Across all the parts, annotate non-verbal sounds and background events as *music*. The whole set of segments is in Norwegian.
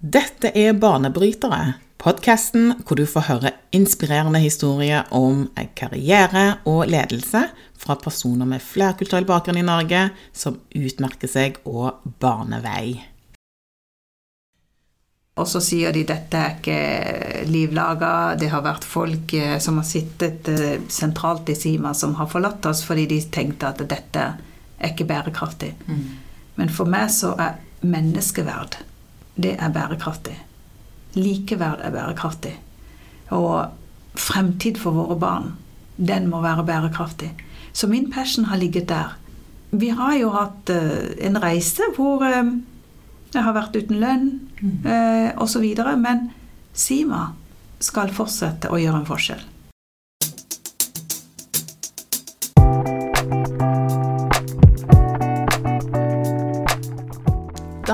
Dette er Barnebrytere, podkasten hvor du får høre inspirerende historier om karriere og ledelse fra personer med flerkulturell bakgrunn i Norge som utmerker seg og baner vei. Og så sier de dette er ikke livlaga. Det har vært folk eh, som har sittet eh, sentralt i Sima, som har forlatt oss fordi de tenkte at dette er ikke bærekraftig. Mm. Men for meg så er menneskeverd, det er bærekraftig. Likeverd er bærekraftig. Og fremtid for våre barn, den må være bærekraftig. Så min passion har ligget der. Vi har jo hatt uh, en reise hvor uh, jeg har vært uten lønn uh, eh, osv. Men Sima skal fortsette å gjøre en forskjell.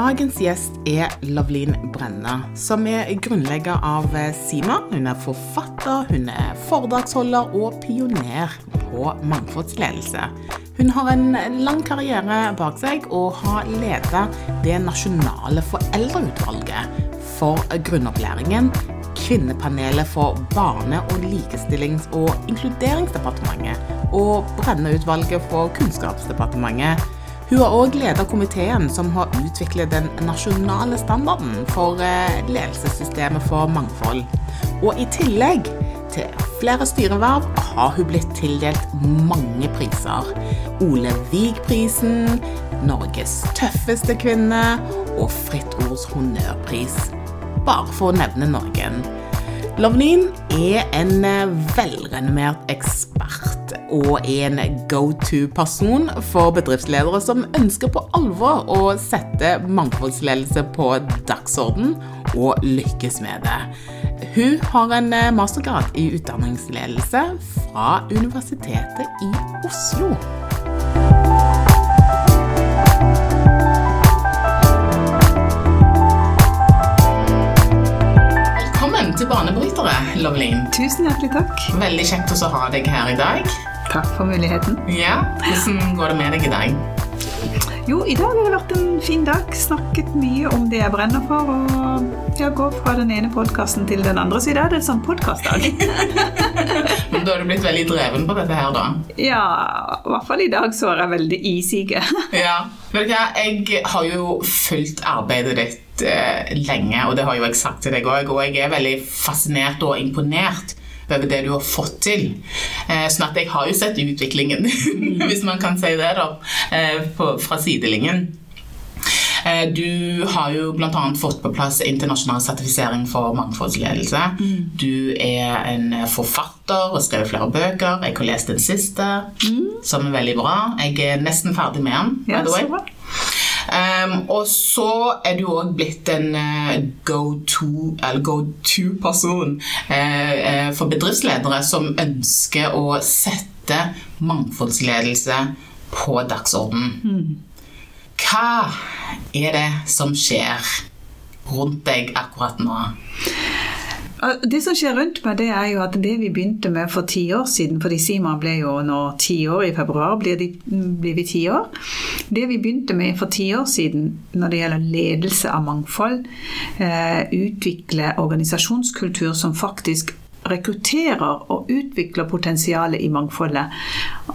Dagens gjest er Lavlin Brenna, som er grunnlegger av Sima. Hun er forfatter, hun er foredragsholder og pioner på mangfoldsledelse. Hun har en lang karriere bak seg og har ledet det nasjonale foreldreutvalget for grunnopplæringen, Kvinnepanelet for Barne-, og likestillings- og inkluderingsdepartementet og Brenna-utvalget for Kunnskapsdepartementet hun har òg leda komiteen som har utviklet den nasjonale standarden for eh, ledelsessystemet for mangfold. Og i tillegg til flere styreverv har hun blitt tildelt mange priser. Ole Vig-prisen, Norges tøffeste kvinne og Fritt Ords honnørpris. Bare for å nevne noen. Lovnin er en eh, velrenommert ekspert og en go to-person for bedriftsledere som ønsker på alvor å sette mangfoldsledelse på dagsorden og lykkes med det. Hun har en eh, mastergrad i utdanningsledelse fra Universitetet i Oslo. til Banebrytere, Lovelin. Tusen hjertelig takk. Veldig kjekt å ha deg her i dag. Takk for muligheten. Ja, Hvordan går det med deg i dag? Jo, i dag har det vært en fin dag. Snakket mye om det jeg brenner for. Og jeg går fra den ene podkasten til den andre, så i dag er det en sånn podkastdag. *laughs* Men da har du blitt veldig dreven på dette her, da? Ja, i hvert fall i dag så er jeg veldig isige. *laughs* ja. Vet du hva, jeg har jo fulgt arbeidet ditt eh, lenge, og det har jo jeg sagt til deg òg, og jeg er veldig fascinert og imponert over det du har fått til. Eh, sånn at jeg har jo sett utviklingen, *laughs* hvis man kan si det, da, eh, fra sidelinjen. Eh, du har jo bl.a. fått på plass internasjonal sertifisering for mangfoldsledelse. Mm. Du er en forfatter og skrevet flere bøker. Jeg har lest den siste, mm. som er veldig bra. Jeg er nesten ferdig med den. Ja, så bra. Um, og så er du òg blitt en uh, go-to-person uh, uh, for bedriftsledere som ønsker å sette mangfoldsledelse på dagsordenen. Mm. Hva er det som skjer rundt deg akkurat nå? Det som skjer rundt meg, det er jo at det vi begynte med for ti år siden fordi Sima ble jo nå ti år i februar, blir, de, blir vi ti år. Det vi begynte med for ti år siden når det gjelder ledelse av mangfold, eh, utvikle organisasjonskultur som faktisk rekrutterer og utvikler potensialet i mangfoldet.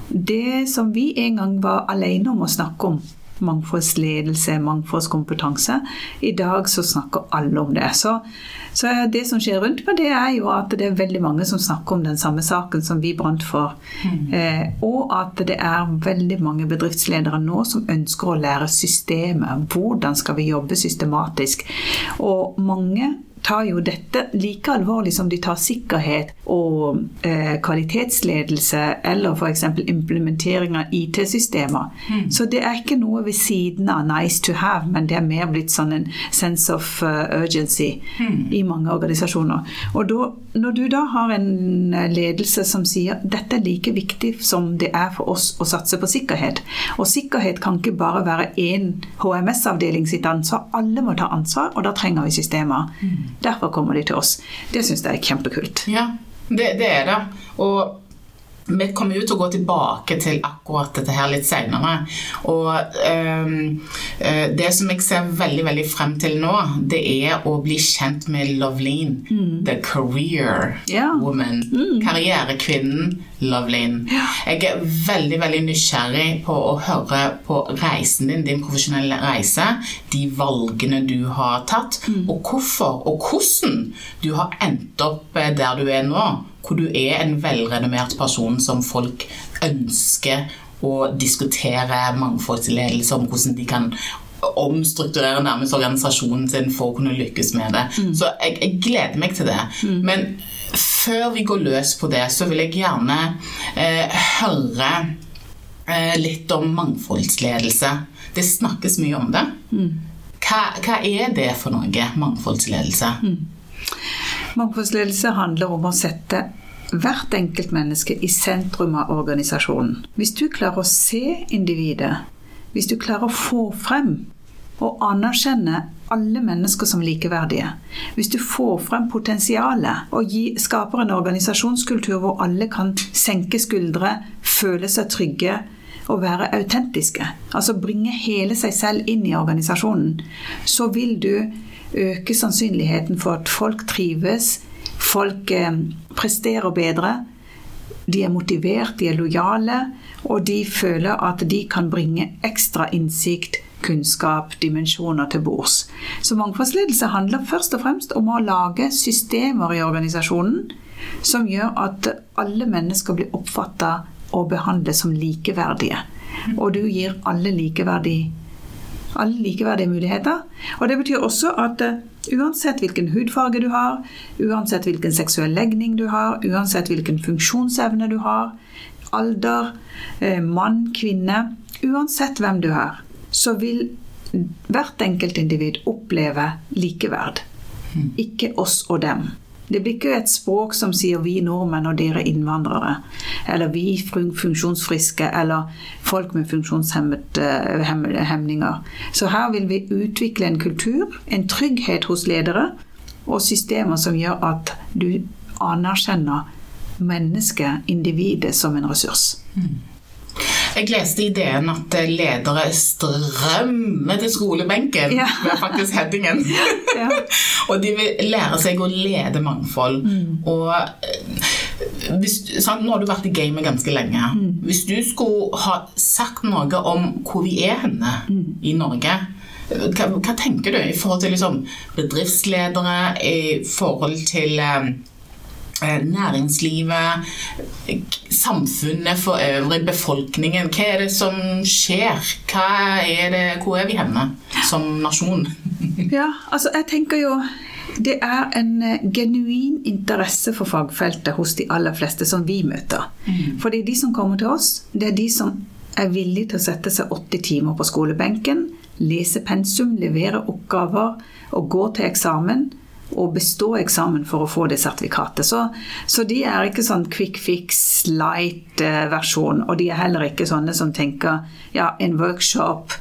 Det som vi en gang var alene om å snakke om, mangfoldsledelse, mangfoldskompetanse. I dag så snakker alle om det. Så, så, det som skjer rundt meg, det er jo at det er veldig mange som snakker om den samme saken som vi brant for. Mm. Eh, og at det er veldig mange bedriftsledere nå som ønsker å lære systemet. Hvordan skal vi jobbe systematisk? Og mange tar jo dette like alvorlig som de tar sikkerhet og eh, kvalitetsledelse eller f.eks. implementering av IT-systemer. Mm. Så det er ikke noe ved siden av nice to have, men det er mer blitt sånn en sense of uh, urgency mm. i mange organisasjoner. Og da, når du da har en eh, ledelse som sier dette er like viktig som det er for oss å satse på sikkerhet, og sikkerhet kan ikke bare være én HMS-avdeling sitt ansvar, alle må ta ansvar, og da trenger vi systemer. Mm. Derfor kommer de til oss. Det syns jeg er kjempekult. Ja, det, det er det. Og vi kommer jo til å gå tilbake til akkurat dette her litt senere. Og um, det som jeg ser veldig veldig frem til nå, det er å bli kjent med Loveline. Mm. The career yeah. woman. Mm. Karrierekvinnen Loveline. Yeah. Jeg er veldig veldig nysgjerrig på å høre på reisen din, din profesjonelle reise. De valgene du har tatt, mm. og hvorfor og hvordan du har endt opp eh, der du er nå hvor du er en velrenommert person som folk ønsker å diskutere mangfoldsledelse om hvordan de kan omstrukturere nærmest organisasjonen sin for å kunne lykkes med det. Mm. Så jeg, jeg, gleder meg til det. Mm. Men før vi går løs på det, så vil jeg gjerne eh, høre eh, litt om mangfoldsledelse. Det snakkes mye om det. Mm. Hva, hva, er det for noe, mangfoldsledelse? Mangfoldsledelse handler om å sette hvert enkelt menneske i sentrum av organisasjonen. Hvis du klarer å se individet, hvis du klarer å få frem og anerkjenne alle mennesker som likeverdige, hvis du får frem potensialet og gi, skaper en organisasjonskultur hvor alle kan senke skuldre, føle seg trygge og være autentiske, altså bringe hele seg selv inn i organisasjonen, så vil du øke sannsynligheten for at folk trives, folk eh, presterer bedre. De er motivert, de er lojale, og de føler at de kan bringe ekstra innsikt, kunnskap, dimensjoner til bords. Så mangfoldsledelse handler først og fremst om å lage systemer i organisasjonen som gjør at alle mennesker blir oppfatta og behandlet som likeverdige. Og du gir alle likeverdig alle likeverdige muligheter. Og det betyr også at uh, uansett hvilken hudfarge du har, uansett hvilken seksuell legning du har, uansett hvilken funksjonsevne du har, alder, uh, mann, kvinne Uansett hvem du er, så vil hvert enkelt individ oppleve likeverd. Hmm. Ikke oss og dem. Det blir ikke et språk som sier 'vi nordmenn og dere innvandrere', eller 'vi funksjonsfriske', eller 'folk med funksjonshemninger'. Så her vil vi utvikle en kultur, en trygghet hos ledere, og systemer som gjør at du anerkjenner mennesket, individet, som en ressurs. Mm. Jeg leste i DN at ledere strømmer til skolebenken ja. er faktisk headingen. *laughs* Ja. *laughs* og de vil lære seg å lede mangfold. Mm. Og eh, hvis, sant, Nå har du vært i gamet ganske lenge. Mm. Hvis du skulle ha sagt noe om hvor vi er henne mm. i Norge hva, hva, tenker du i forhold til liksom, bedriftsledere, i forhold til eh, Eh, næringslivet, samfunnet for øvrig, befolkningen. Hva er det som skjer? Er det, hvor er vi henne som nasjon? *laughs* ja, altså jeg tenker jo det er en eh, genuin interesse for fagfeltet hos de aller fleste som vi møter. Mm. Fordi de som kommer til oss, det er de som er villige til å sette seg 80 timer på skolebenken, lese pensum, levere oppgaver og gå til eksamen å bestå eksamen for å få det sertifikatet. Så, så de er ikke sånn quick fix, light eh. Og de er heller ikke sånne som tenker ja, en workshop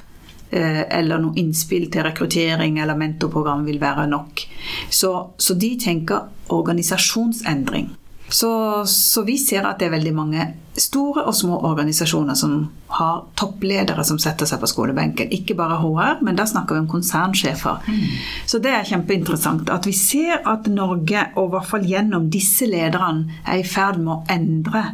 eh, eller noe innspill til rekruttering eller mentorprogram vil være nok. Så, så de tenker organisasjonsendring. Så, så, vi ser at det er veldig mange store og små organisasjoner som har toppledere som setter seg på skolebenken. Ikke bare HR, men da snakker vi om konsernsjefer. Mm. Så det er kjempeinteressant at vi ser at Norge, og i hvert fall gjennom disse lederne, er i ferd med å endre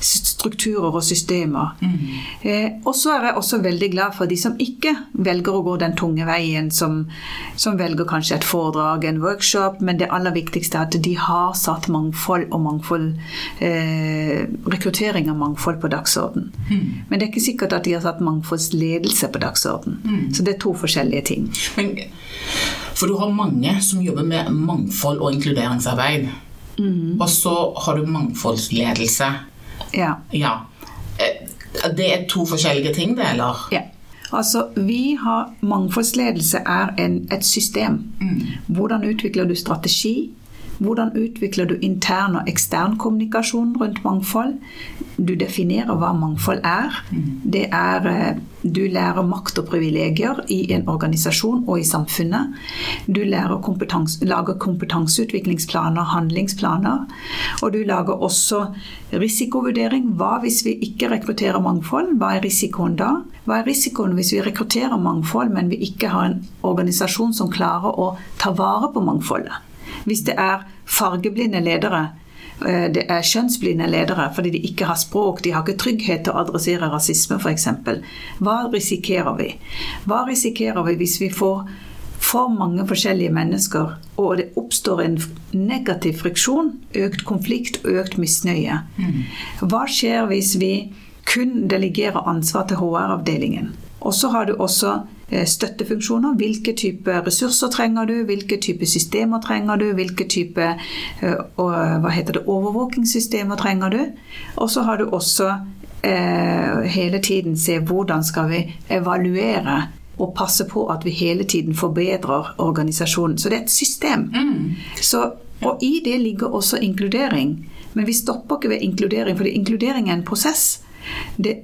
strukturer og systemer. Mm. Eh, og så er jeg også veldig glad for de som ikke velger å gå den tunge veien, som, som velger kanskje et foredrag, en workshop, men det aller viktigste er at de har satt mangfold og mangfold eh, rekruttering av mangfold på dagsorden. Mm. Men det er ikke sikkert at de har satt mangfoldsledelse på dagsorden. Mm. Så det er to forskjellige ting. Men, for du har mange som jobber med mangfold og inkluderingsarbeid. Mm. Og så har du mangfoldsledelse. Ja. ja. Eh, det er to forskjellige ting, det, eller? Ja. Altså, vi har Mangfoldsledelse er en, et system. Mm. Hvordan utvikler du strategi? Hvordan utvikler du intern og ekstern kommunikasjon rundt mangfold? Du definerer hva mangfold er. Mm. Det er eh, Du lærer makt og privilegier i en organisasjon og i samfunnet. Du lærer kompetans lager kompetanseutviklingsplaner, handlingsplaner. Og du lager også risikovurdering. Hva hvis vi ikke rekrutterer mangfold? Hva er risikoen da? Hva er risikoen hvis vi rekrutterer mangfold, men vi ikke har en organisasjon som klarer å ta vare på mangfoldet? Hvis det er fargeblinde ledere det er kjønnsblinde ledere fordi de ikke har språk, de har ikke trygghet til å adressere rasisme f.eks. Hva risikerer vi? Hva risikerer vi hvis vi får for mange forskjellige mennesker, og det oppstår en negativ friksjon, økt konflikt, økt misnøye? Mm. Hva skjer hvis vi kun delegerer ansvar til HR-avdelingen? Og så har du også Eh, støttefunksjoner. Hvilke type ressurser trenger du? Hvilke type systemer trenger du? Hvilke type eh, hva heter det, overvåkingssystemer trenger du? Og så har du også eh, hele tiden se hvordan skal vi evaluere og passe på at vi hele tiden forbedrer organisasjonen. Så det er et system. Mm. Så, og i det ligger også inkludering. Men vi stopper ikke ved inkludering, for inkludering er en prosess. Det,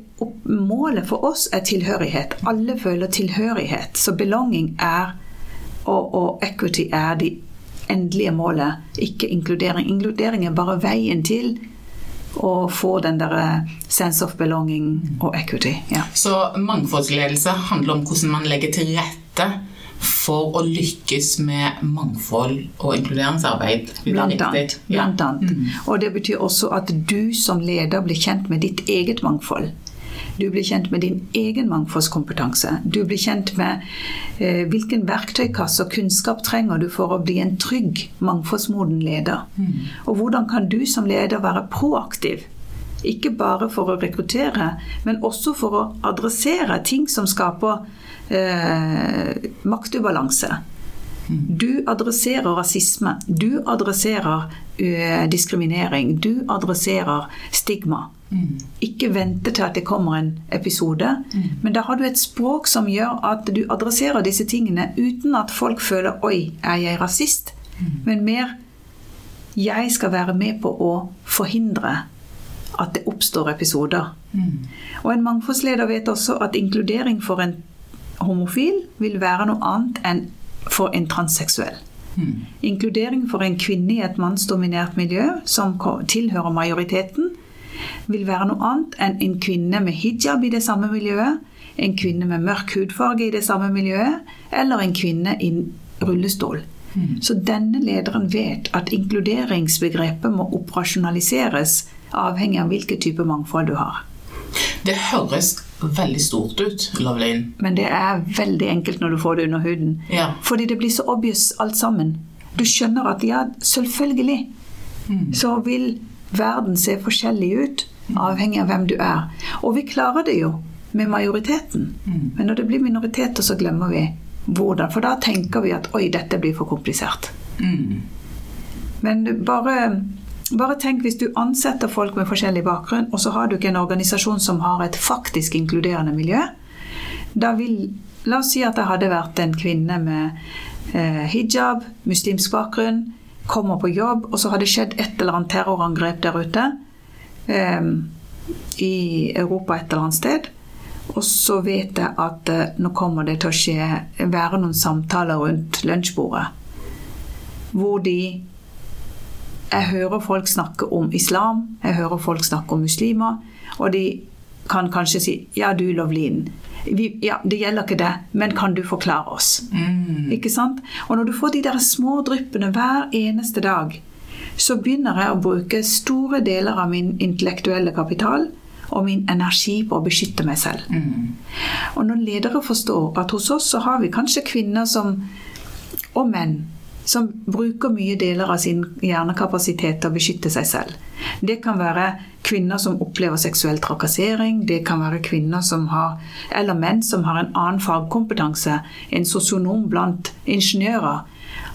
målet for oss er tilhørighet. Alle føler tilhørighet. Så belonging er og, og equity er de endelige målet, ikke inkludering. Inkludering er bare veien til å få den der eh, sense of belonging og equity. Ja. Så mangfoldsledelse handler om hvordan man legger til rette for å lykkes med mangfold og inkluderingsarbeid. Blant annet. Blant annet. Mm. Og det betyr også at du som leder blir kjent med ditt eget mangfold. Du blir kjent med din egen mangfoldskompetanse. Du blir kjent med eh, hvilken verktøykasse og kunnskap trenger du for å bli en trygg, mangfoldsmoden leder. Mm. Og hvordan kan du som leder være proaktiv? Ikke bare for å rekruttere, men også for å adressere ting som skaper eh, maktubalanse. Mm. Du adresserer rasisme. Du adresserer uh, diskriminering. Du adresserer stigma. Mm. Ikke vente til at det kommer en episode. Mm. Men da har du et språk som gjør at du adresserer disse tingene uten at folk føler 'oi, er jeg rasist?' Mm. Men mer 'jeg skal være med på å forhindre at det oppstår episoder'. Og en mangfoldsleder vet også at inkludering for en homofil vil være noe annet enn for en transseksuell. Mm. Inkludering for en kvinne i et mannsdominert miljø som tilhører majoriteten, vil være noe annet enn en kvinne med hijab i det samme miljøet, en kvinne med mørk hudfarge i det samme miljøet, eller en kvinne i rullestol. Mm. Så denne lederen vet at inkluderingsbegrepet må operasjonaliseres avhengig av hvilken type mangfold du har. Det høres veldig stort ut, Loveline. Men det er veldig enkelt når du får det under huden. Ja. Fordi det blir så obvious alt sammen. Du skjønner at ja, selvfølgelig mm. så vil verden se forskjellig ut, avhengig av hvem du er. Og vi klarer det jo med majoriteten. Mm. Men når det blir minoriteter, så glemmer vi hvordan. For da tenker vi at oi, dette blir for komplisert. Mm. Men bare, bare tenk hvis du ansetter folk med forskjellig bakgrunn, og så har du ikke en organisasjon som har et faktisk inkluderende miljø. Da vil La oss si at det hadde vært en kvinne med eh, hijab, muslimsk bakgrunn, kommer på jobb, og så har det skjedd et eller annet terrorangrep der ute. Eh, I Europa et eller annet sted. Og så vet jeg at eh, nå kommer det til å skje, være noen samtaler rundt lunsjbordet. Hvor de Jeg hører folk snakke om islam, jeg hører folk snakke om muslimer. Og de kan kanskje si 'Ja, du, Lovlin, vi, ja, det gjelder ikke det, men kan du forklare oss? Mm. Ikke sant? Og når du får de der små dryppene hver eneste dag, så begynner jeg å bruke store deler av min intellektuelle kapital og min energi på å beskytte meg selv. Mm. Og når ledere forstår at hos oss så har vi kanskje kvinner som, og menn som bruker mye deler av sin hjernekapasitet til å beskytte seg selv. Det kan være kvinner som opplever seksuell trakassering, det kan være kvinner som har, eller menn som har en annen fagkompetanse, en sosionom blant ingeniører.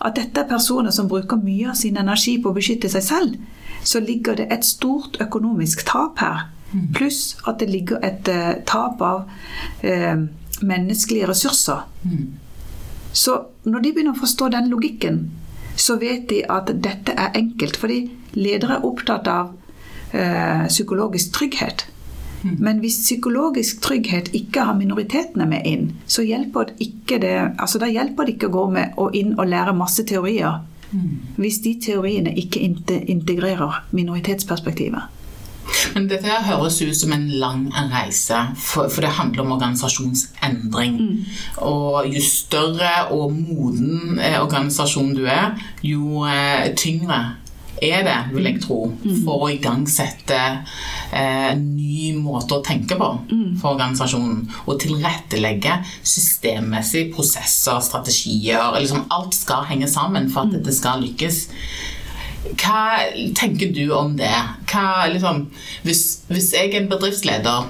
At dette er personer som bruker mye av sin energi på å beskytte seg selv, så ligger det et stort økonomisk tap her. Mm. Pluss at det ligger et uh, tap av eh, menneskelige ressurser. Mm. Så når de begynner å forstå den logikken, så vet de at dette er enkelt. Fordi ledere er opptatt av eh, psykologisk trygghet. Men hvis psykologisk trygghet ikke har minoritetene med inn, så hjelper det det, altså da hjelper det ikke å gå med og inn og lære masse teorier hvis de teoriene ikke integrerer minoritetsperspektivet. Men dette her høres ut som en lang reise, for, for det handler om organisasjonsendring. Og jo større og moden eh, organisasjon du er, jo eh, tyngre er det, vil jeg tro, for å igangsette eh, ny måte å tenke på for organisasjonen. Og tilrettelegge systemmessig prosesser, strategier. Liksom alt skal henge sammen for at dette skal lykkes. Hva tenker du om det? Hva, liksom, hvis, hvis jeg er en bedriftsleder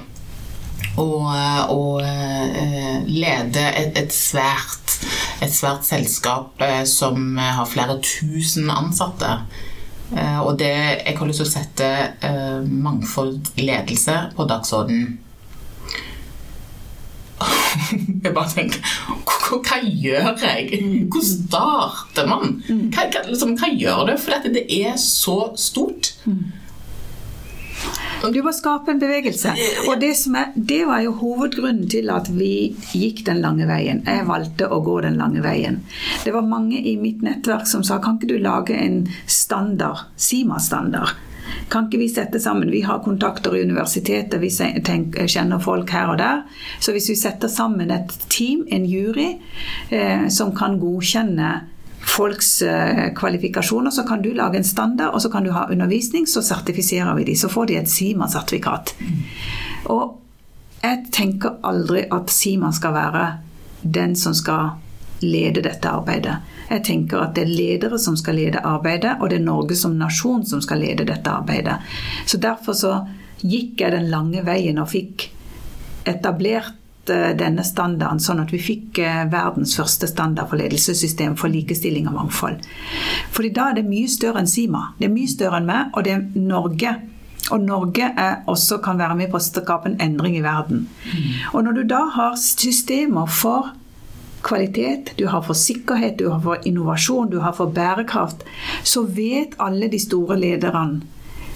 og, og eh, leder et, et, svært, et svært selskap eh, som har flere tusen ansatte eh, og det, jeg har lyst til å sette mangfold ledelse på dagsordenen *laughs* jeg bare tenker hva, gjør jeg? Hvor starter man? Hva, hva, liksom, hva gjør du? For dette, det er så stort. Du må skape en bevegelse. Og det, som er, det var jo hovedgrunnen til at vi gikk den lange veien. Jeg valgte å gå den lange veien. Det var mange i mitt nettverk som sa kan ikke du lage en standard, Sima-standard? Kan ikke vi sette sammen? Vi har kontakter i universitetet, vi tenker, kjenner folk her og der. Så hvis vi setter sammen et team, en jury, eh, som kan godkjenne folks eh, kvalifikasjoner, så kan du lage en standard, og så kan du ha undervisning, så sertifiserer vi de. Så får de et SIMA-sertifikat. Og jeg tenker aldri at SIMA skal være den som skal lede dette arbeidet. Jeg tenker at det er ledere som skal lede arbeidet, og det er Norge som nasjon som skal lede dette arbeidet. Så derfor så gikk jeg den lange veien og fikk etablert eh, denne standarden, sånn at vi fikk eh, verdens første standard for ledelsessystem for likestilling og mangfold. Fordi da er det mye større enn Sima. Det er mye større enn meg, og det er Norge. Og Norge også kan være med på å skape en endring i verden. Og når du da har systemer for kvalitet, du har for sikkerhet, du har for innovasjon, du har for bærekraft, så vet alle de store lederne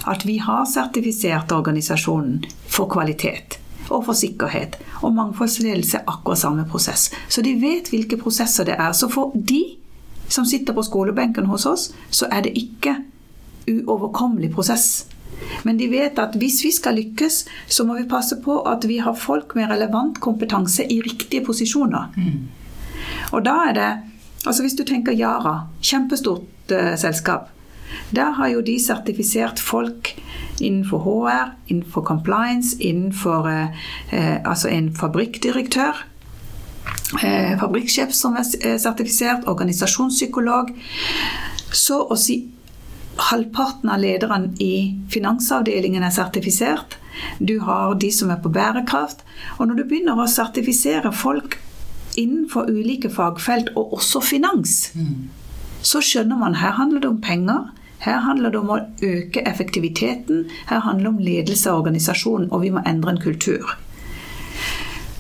at vi har sertifisert organisasjonen for kvalitet og for sikkerhet. Og mangfoldsledelse er akkurat samme prosess. Så de vet hvilke prosesser det er. Så for de som sitter på skolebenken hos oss, så er det ikke uoverkommelig prosess. Men de vet at hvis vi skal lykkes, så må vi passe på at vi har folk med relevant kompetanse i riktige posisjoner. Mm. Og da er det Altså hvis du tenker Yara, kjempestort uh, selskap. Der har jo de sertifisert folk innenfor HR, innenfor compliance, innenfor uh, uh, Altså en fabrikkdirektør. fabrikksjef som er sertifisert, organisasjonspsykolog. Så å si halvparten av lederne i finansavdelingen er sertifisert. Du har de som er på bærekraft. Og når du begynner å sertifisere folk innenfor ulike fagfelt, og også finans, mm. så skjønner man her handler det om penger. Her handler det om å øke effektiviteten. Her handler det om ledelse av organisasjonen, og vi må endre en kultur.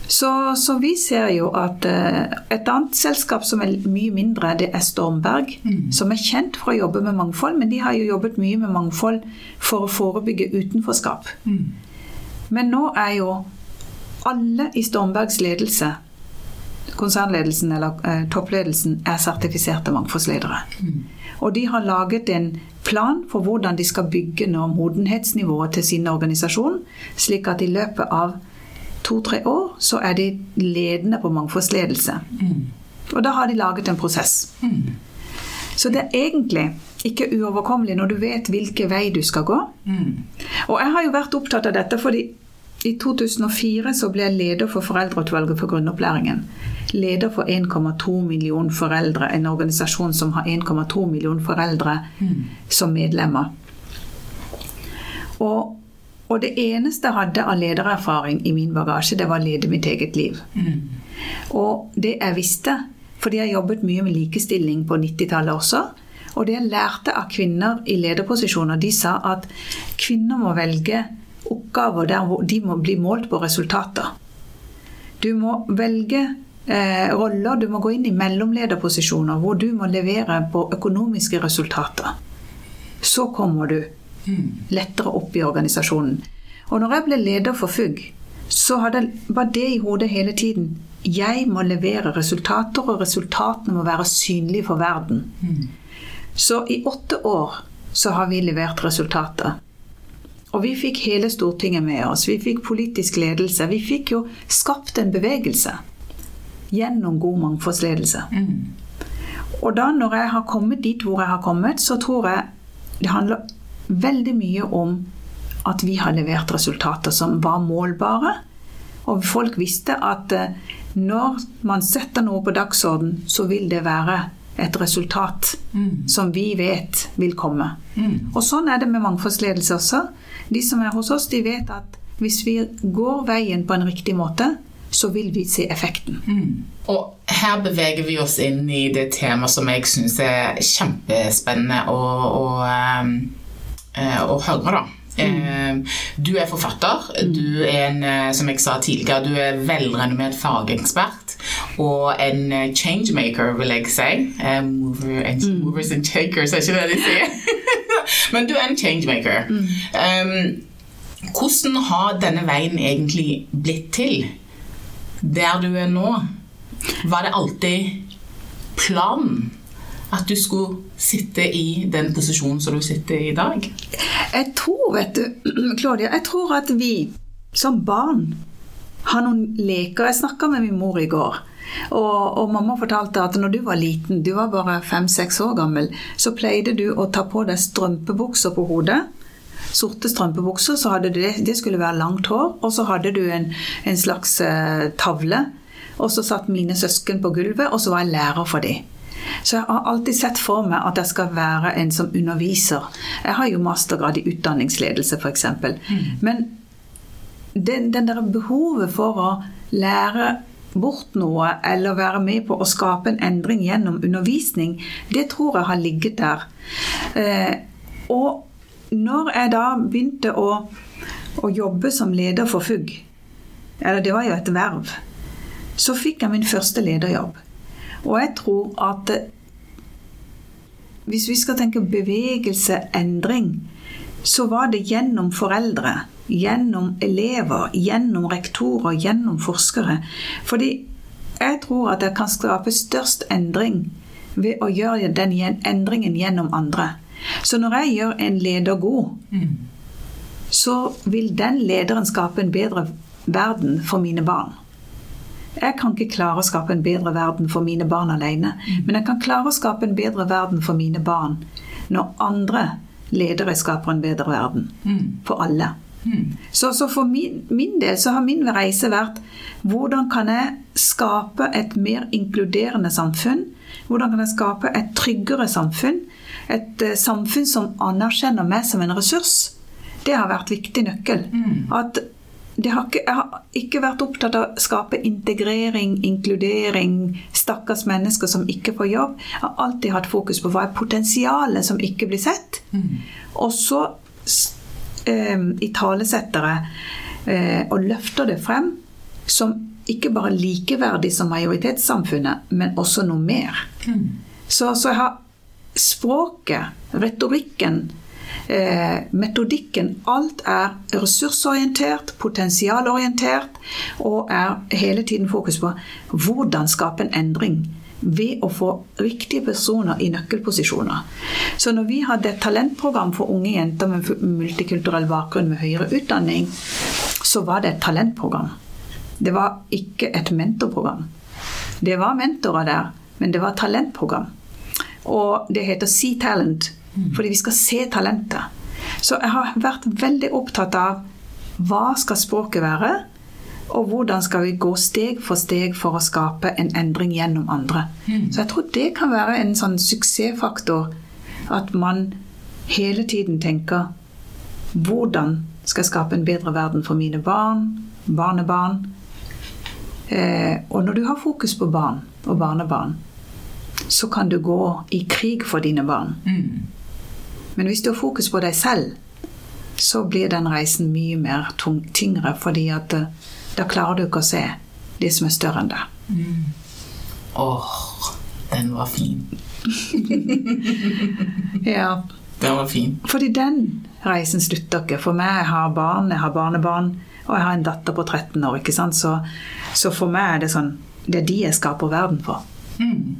Så, så vi ser jo at uh, et annet selskap som er mye mindre, det er Stormberg. Mm. Som er kjent for å jobbe med mangfold, men de har jo jobbet mye med mangfold for å forebygge utenforskap. Mm. Men nå er jo alle i Stormbergs ledelse konsernledelsen eller eh, toppledelsen er sertifiserte mangfoldsledere. Mm. Og de har laget en plan for hvordan de skal bygge nå modenhetsnivået til sin organisasjon, slik at i løpet av to-tre år så er de ledende på mangfoldsledelse. Mm. Og da har de laget en prosess. Mm. Så det er egentlig ikke uoverkommelig når du vet hvilken vei du skal gå. Mm. Og jeg har jo vært opptatt av dette fordi i 2004 så ble jeg leder for Foreldreutvalget for grunnopplæringen. Leder for 1,2 million foreldre, en organisasjon som har 1,2 million foreldre mm. som medlemmer. Og, og, det eneste jeg hadde av ledererfaring i min bagasje, det var å lede mitt eget liv. Mm. Og det jeg visste, fordi jeg jobbet mye med likestilling på 90-tallet også, og det jeg lærte av kvinner i lederposisjoner, de sa at kvinner må velge oppgaver der de må bli målt på resultater. Du må velge eh, roller, du må gå inn i mellomlederposisjoner hvor du må levere på økonomiske resultater. Så kommer du lettere opp i organisasjonen. Og når jeg ble leder for FUG, så hadde, var det i hodet hele tiden. Jeg må levere resultater, og resultatene må være synlige for verden. Så i åtte år så har vi levert resultater. Og vi fikk hele Stortinget med oss. Vi fikk politisk ledelse. Vi fikk jo skapt en bevegelse gjennom god mangfoldsledelse. Og da når jeg har kommet dit hvor jeg har kommet, så tror jeg det handler veldig mye om at vi har levert resultater som var målbare. Og folk visste at eh, når man setter noe på dagsorden, så vil det være et resultat som vi vet vil komme. Og sånn er det med mangfoldsledelse også. De som er hos oss, de vet at hvis vi går veien på en riktig måte, så vil vi se effekten. Og her beveger vi oss inn i det temaet som jeg syns er kjempespennende å, å, ehm, eh, å høre, da. Mm. Du er forfatter. Du er en, eh, som jeg sa tidligere, du er velrenommert fagekspert og en eh, changemaker, vil jeg si. Eh, Mover and, Movers and shakers, er ikke det de sier? *laughs* Men du er en changemaker. Um, hvordan har denne veien egentlig blitt til? Der du er nå, var det alltid planen at du skulle sitte i den posisjonen som du sitter i i dag? Jeg tror, vet du, *clears throat* Claudia, jeg tror at vi som barn har noen leker. Jeg snakka med min mor i går. Og, og, mamma fortalte at når du var liten, du var bare fem-seks år gammel, så pleide du å ta på deg strømpebukser på hodet. Sorte strømpebukser, så hadde du det, det skulle være langt hår, og så hadde du en, en slags eh, tavle. Og så satt mine søsken på gulvet, og så var jeg lærer for dem. Så jeg har alltid sett for meg at jeg skal være en som underviser. Jeg har jo mastergrad i utdanningsledelse, f.eks. Mm. Men den, den der behovet for å lære bort noe eller være med på å skape en endring gjennom undervisning, det tror jeg har ligget der. Eh, og når jeg da begynte å, å jobbe som leder for FUG, eller det var jo et verv, så fikk jeg min første lederjobb. Og jeg tror at hvis vi skal tenke bevegelse, endring, så var det gjennom foreldre, gjennom elever, gjennom rektorer, gjennom forskere. Fordi jeg tror at jeg kan skape størst endring ved å gjøre den endringen gjennom andre. Så når jeg gjør en leder god, så vil den lederen skape en bedre verden for mine barn. Jeg kan ikke klare å skape en bedre verden for mine barn alene. Men jeg kan klare å skape en bedre verden for mine barn når andre ledere skaper en bedre verden. For alle. Så, så, for min, min, del så har min reise vært hvordan kan jeg skape et mer inkluderende samfunn? Hvordan kan jeg skape et tryggere samfunn? Et uh, samfunn som anerkjenner meg som en ressurs. Det har vært viktig nøkkel. At har ikke, jeg har ikke vært opptatt av å skape integrering, inkludering, stakkars mennesker som ikke får jobb. Jeg har alltid hatt fokus på hva er potensialet som ikke blir sett. Mm. Og så eh, italesettere eh, og løfter det frem som ikke bare likeverdig som majoritetssamfunnet, men også noe mer. Mm. Så, så jeg har språket, retorikken, eh, metodikken Alt er ressursorientert, potensialorientert, og er hele tiden fokus på hvordan skape en endring ved å få riktige personer i nøkkelposisjoner. Så når vi hadde et talentprogram for unge jenter med multikulturell bakgrunn med høyere utdanning, så var det et talentprogram. Det var ikke et mentorprogram. Det var mentorer der, men det var talentprogram. Og det heter Sea Talent fordi vi skal se talentet. Så jeg har vært veldig opptatt av hva skal språket være, og hvordan skal vi gå steg for steg for å skape en endring gjennom andre. Mm. Så jeg tror det kan være en sånn suksessfaktor at man hele tiden tenker hvordan skal jeg skape en bedre verden for mine barn, barnebarn? Eh, og når du har fokus på barn og barnebarn, så kan du gå i krig for dine barn. Mm. Men hvis du har fokus på deg selv, så blir den reisen mye mer tung, tyngre, fordi at uh, da klarer du ikke å se de som er større enn deg. Mm. Åh, den var fin. *laughs* ja. Den var fin. Fordi den reisen slutter ikke. For meg, jeg har barn, jeg har barnebarn, og jeg har en datter på 13 år. ikke sant? Så, så for meg er det sånn Det er de jeg skaper verden for. Mm.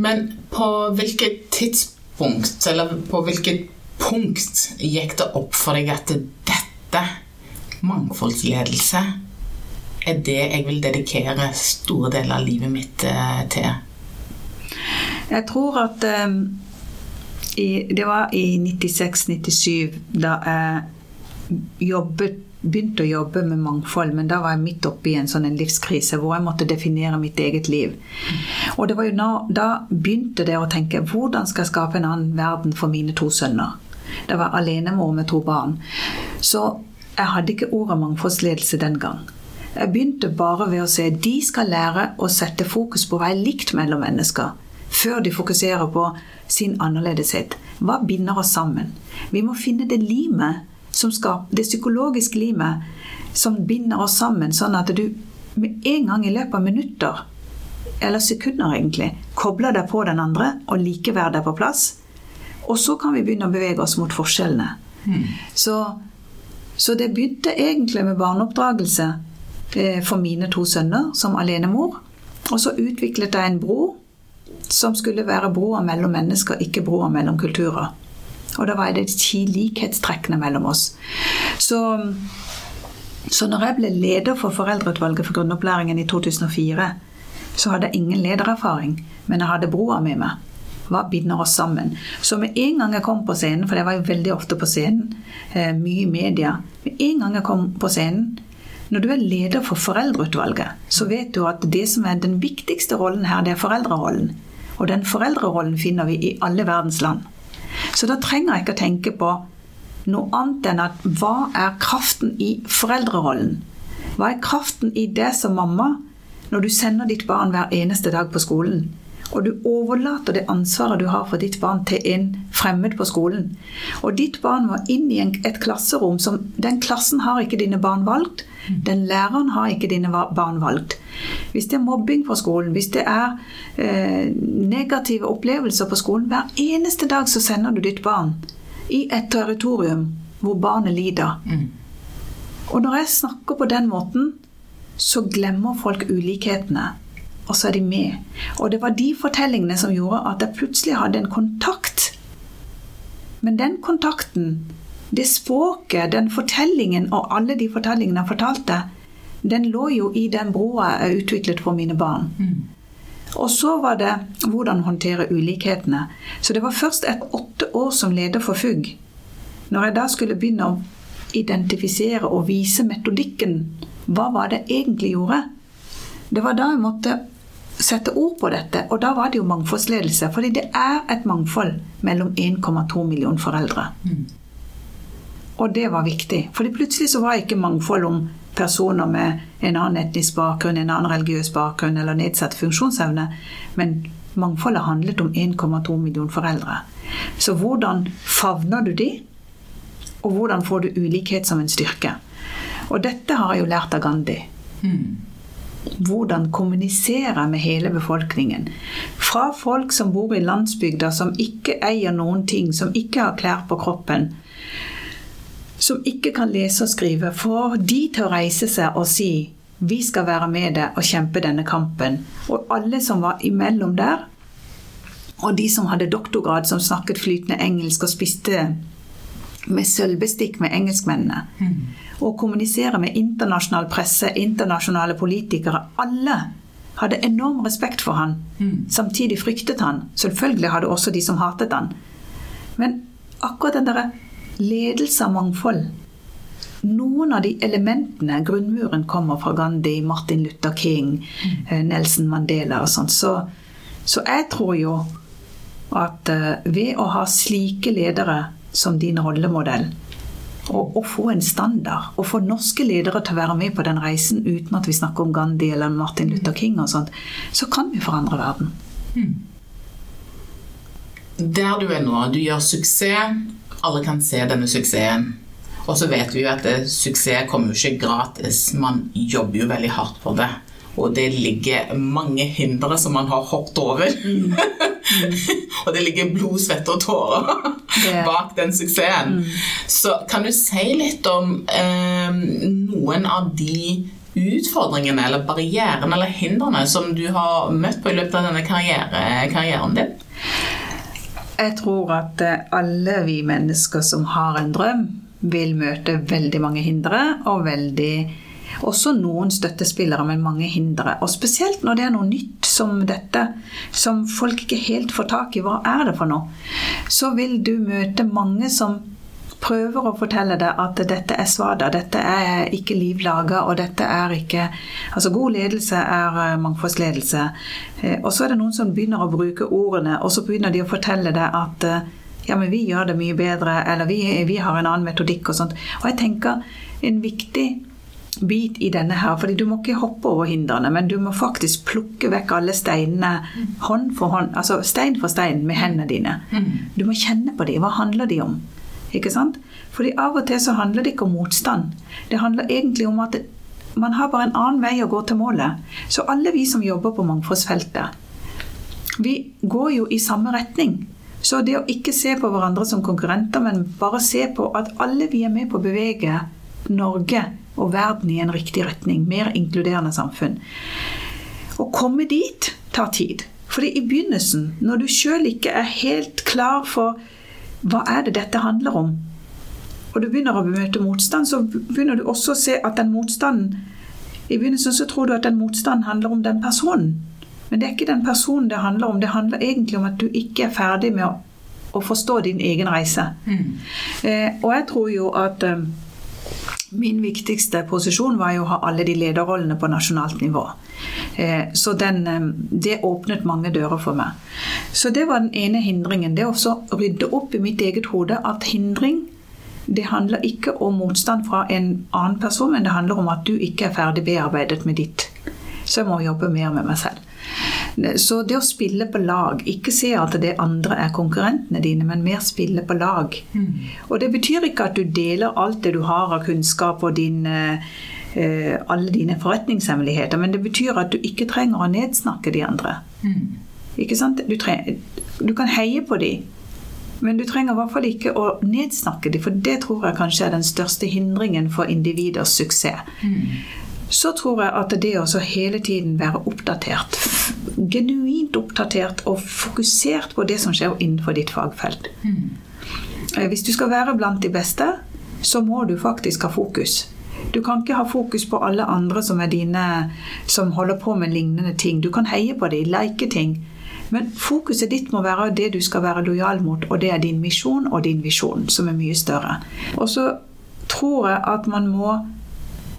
Men på hvilket tidspunkt, eller på hvilket punkt gikk det opp for deg at dette, mangfoldsledelse, er det jeg vil dedikere store deler av livet mitt eh, til? Jeg tror at um, i, Det var i 96-97 da jeg jobbet, begynte å jobbe med mangfold, men da var jeg midt oppe i en sånn en livskrise hvor jeg måtte definere mitt eget liv. Og det var jo nå, da begynte det å tenke hvordan skal jeg skape en annen verden for mine to sønner. Det var alenemor med to barn. Så jeg hadde ikke ordet mangfoldsledelse den gang. Jeg begynte bare ved å se de skal lære å sette fokus på hva er likt mellom mennesker, før de fokuserer på sin annerledeshet. Hva binder oss sammen? Vi må finne det limet det psykologiske limet som binder oss sammen, sånn at du med en gang i løpet av minutter, eller sekunder egentlig, kobler deg på den andre, og likeverdet er på plass. Og så kan vi begynne å bevege oss mot forskjellene. Mm. Så, så, det begynte egentlig med barneoppdragelse eh, for mine to sønner som alenemor. Og så utviklet jeg en bro som skulle være broer mellom mennesker, ikke broer mellom kulturer. Og da var det ti likhetstrekkene mellom oss. Så, så når jeg ble leder for Foreldreutvalget for grunnopplæringen i 2004, så hadde jeg ingen ledererfaring, men jeg hadde broa med meg. Hva binder oss sammen? Så med en gang jeg kom på scenen, for jeg var jo veldig ofte på scenen, eh, mye i media Med en gang jeg kom på scenen Når du er leder for Foreldreutvalget, så vet du at det som er den viktigste rollen her, det er foreldrerollen. Og den foreldrerollen finner vi i alle verdens land. Så da trenger jeg ikke å tenke på noe annet enn at hva er kraften i foreldrerollen? Hva er kraften i det som mamma, når du sender ditt barn hver eneste dag på skolen, og du overlater det ansvaret du har for ditt barn til en fremmed på skolen. Og ditt barn må inn i et klasserom som Den klassen har ikke dine barn valgt. Den læreren har ikke dine barn valgt. Hvis det er mobbing på skolen, hvis det er eh, negative opplevelser på skolen Hver eneste dag så sender du ditt barn i et territorium hvor barnet lider. Mm. Og når jeg snakker på den måten, så glemmer folk ulikhetene. Og så er de med. Og det var de fortellingene som gjorde at jeg plutselig hadde en kontakt. Men den kontakten, det språket, den fortellingen og alle de fortellingene jeg fortalte, den lå jo i den broa jeg utviklet for mine barn. Mm. Og så var det hvordan håndtere ulikhetene. Så det var først et åtte år som leder for FUG. Når jeg da skulle begynne å identifisere og vise metodikken, hva var det egentlig gjorde? Det var da jeg måtte sette ord på dette, og da var det jo mangfoldsledelse. Fordi det er et mangfold mellom 1,2 millioner foreldre. Mm. Og det var viktig. Fordi plutselig så var ikke mangfold om personer med en annen etnisk bakgrunn, en annen religiøs bakgrunn eller nedsatt funksjonsevne. Men mangfoldet handlet om 1,2 millioner foreldre. Så hvordan favner du de? Og hvordan får du ulikhet som en styrke? Og dette har jeg jo lært av Gandhi. Mm. Hvordan kommunisere med hele befolkningen. Fra folk som bor i landsbygda, som ikke eier noen ting, som ikke har klær på kroppen, som ikke kan lese og skrive, får de til å reise seg og si vi skal være med deg og kjempe denne kampen. Og alle som var imellom der, og de som hadde doktorgrad, som snakket flytende engelsk og spiste med sølvbestikk med engelskmennene. Mm. Og kommunisere med internasjonal presse, internasjonale politikere. Alle hadde enorm respekt for han. Mm. Samtidig fryktet han. Selvfølgelig hadde også de som hatet han. Men akkurat den derre ledelse av mangfold. Noen av de elementene, grunnmuren, kommer fra Gandhi, Martin Luther King, mm. Nelson Mandela og sånn. Så, så, jeg tror jo at uh, ved å ha slike ledere som din rollemodell, og, og, få en standard, og få norske ledere til å være med på den reisen uten at vi snakker om Gandhi eller Martin Luther King og sånt, så kan vi forandre verden. Mm. Der du er nå, du gjør suksess alle kan se denne suksessen. Og så vet vi jo at det, suksess kommer jo ikke gratis. Man jobber jo veldig hardt for det. Og det ligger mange hindre som man har hoppet over. Mm. Mm. *laughs* og det ligger blod, svette og tårer bak den suksessen. Mm. Så kan du si litt om eh, noen av de utfordringene eller barrierene eller hindrene som du har møtt på i løpet av denne karriere, karrieren din? Jeg tror at eh, alle vi mennesker som har en drøm, vil møte veldig mange hindre og veldig også noen støttespillere, men mange hindre. Og spesielt når det er noe nytt som dette, som folk ikke helt får tak i. Hva er det for noe? Så vil du møte mange som prøver å fortelle deg at dette er svada, dette er ikke liv laga, og dette er ikke Altså, god ledelse er eh, mangfoldsledelse. Eh, og så er det noen som begynner å bruke ordene, og så begynner de å fortelle deg at eh, ja, men vi gjør det mye bedre, eller vi, vi har en annen metodikk og sånt. Og jeg tenker en viktig bit i denne her. fordi du må ikke hoppe over hindrene, men du må faktisk plukke vekk alle steinene hånd for hånd, altså stein for stein med hendene dine. Du må kjenne på dem. Hva handler de om? Ikke sant? Fordi av og til så handler det ikke om motstand. Det handler egentlig om at man har bare en annen vei å gå til målet. Så alle vi som jobber på mangfoldsfeltet, vi går jo i samme retning. Så det å ikke se på hverandre som konkurrenter, men bare se på at alle vi er med på å bevege Norge og verden i en riktig retning. Mer inkluderende samfunn. Å komme dit tar tid. Fordi i begynnelsen, når du sjøl ikke er helt klar for hva er det dette handler om, og du begynner å møte motstand, så begynner du også å se at den motstanden I begynnelsen så tror du at den motstanden handler om den personen. Men det er ikke den personen det handler om. Det handler egentlig om at du ikke er ferdig med å, å forstå din egen reise. Mm. Eh, og jeg tror jo at eh, Min viktigste posisjon var jo å ha alle de lederrollene på nasjonalt nivå. Eh, så den, eh, det åpnet mange dører for meg. Så det var den ene hindringen. Det å rydde opp i mitt eget hode at hindring det handler ikke om motstand fra en annen person, men det handler om at du ikke er ferdig bearbeidet med ditt. Så jeg må jobbe mer med meg selv. Så det å spille på lag, ikke se at det andre er konkurrentene dine, men mer spille på lag. Mm. Og det betyr ikke at du deler alt det du har av kunnskap og din, uh, alle dine forretningshemmeligheter, men det betyr at du ikke trenger å nedsnakke de andre. Mm. Ikke sant? Du, du, kan heie på de, men du trenger i hvert fall ikke å nedsnakke dem, for det tror jeg kanskje er den største hindringen for individers suksess. Mm så tror jeg at det å hele tiden være oppdatert, genuint oppdatert og fokusert på det som skjer innenfor ditt fagfelt. Mm. Hvis du skal være blant de beste, så må du faktisk ha fokus. Du kan ikke ha fokus på alle andre som er dine, som holder på med lignende ting. Du kan heie på dem, leke ting. Men fokuset ditt må være det du skal være lojal mot, og det er din misjon og din visjon, som er mye større. Og så tror jeg at man må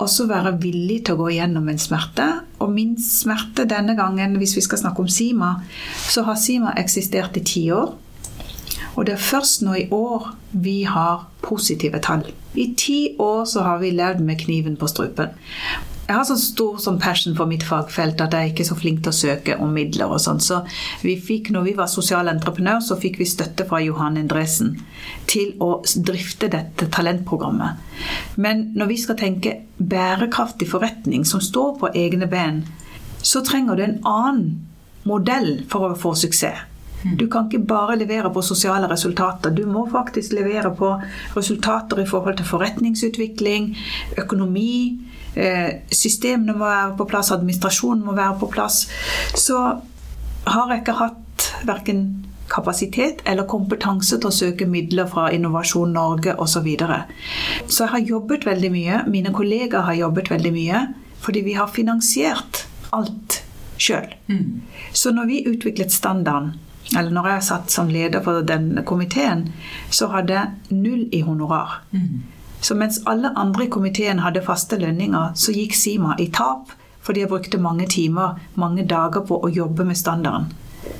også være villig til å gå gjennom en smerte. Og min smerte denne gangen, hvis vi skal snakke om Sima, så har Sima eksistert i ti år. Og det er først nå i år vi har positive tall. I ti år så har vi levd med kniven på strupen jeg har så stor sånn passion for mitt fagfelt at jeg er ikke så flink til å søke om midler og sånn. Så vi fikk, når vi var sosialentreprenør, så fikk vi støtte fra Johan Endresen til å drifte dette talentprogrammet. Men når vi skal tenke bærekraftig forretning som står på egne ben, så trenger du en annen modell for å få suksess. Du kan ikke bare levere på sosiale resultater. Du må faktisk levere på resultater i forhold til forretningsutvikling, økonomi, systemene må være på plass, administrasjonen må være på plass. Så har jeg ikke hatt verken kapasitet eller kompetanse til å søke midler fra Innovasjon Norge osv. Så, videre. så jeg har jobbet veldig mye. Mine kollegaer har jobbet veldig mye. Fordi vi har finansiert alt sjøl. Mm. Så når vi utviklet standarden, eller når jeg satt som leder for den komiteen, så hadde jeg null i honorar. Mm. Så mens alle andre i komiteen hadde faste lønninger, så gikk Sima i tap fordi jeg brukte mange timer, mange dager på å jobbe med standarden.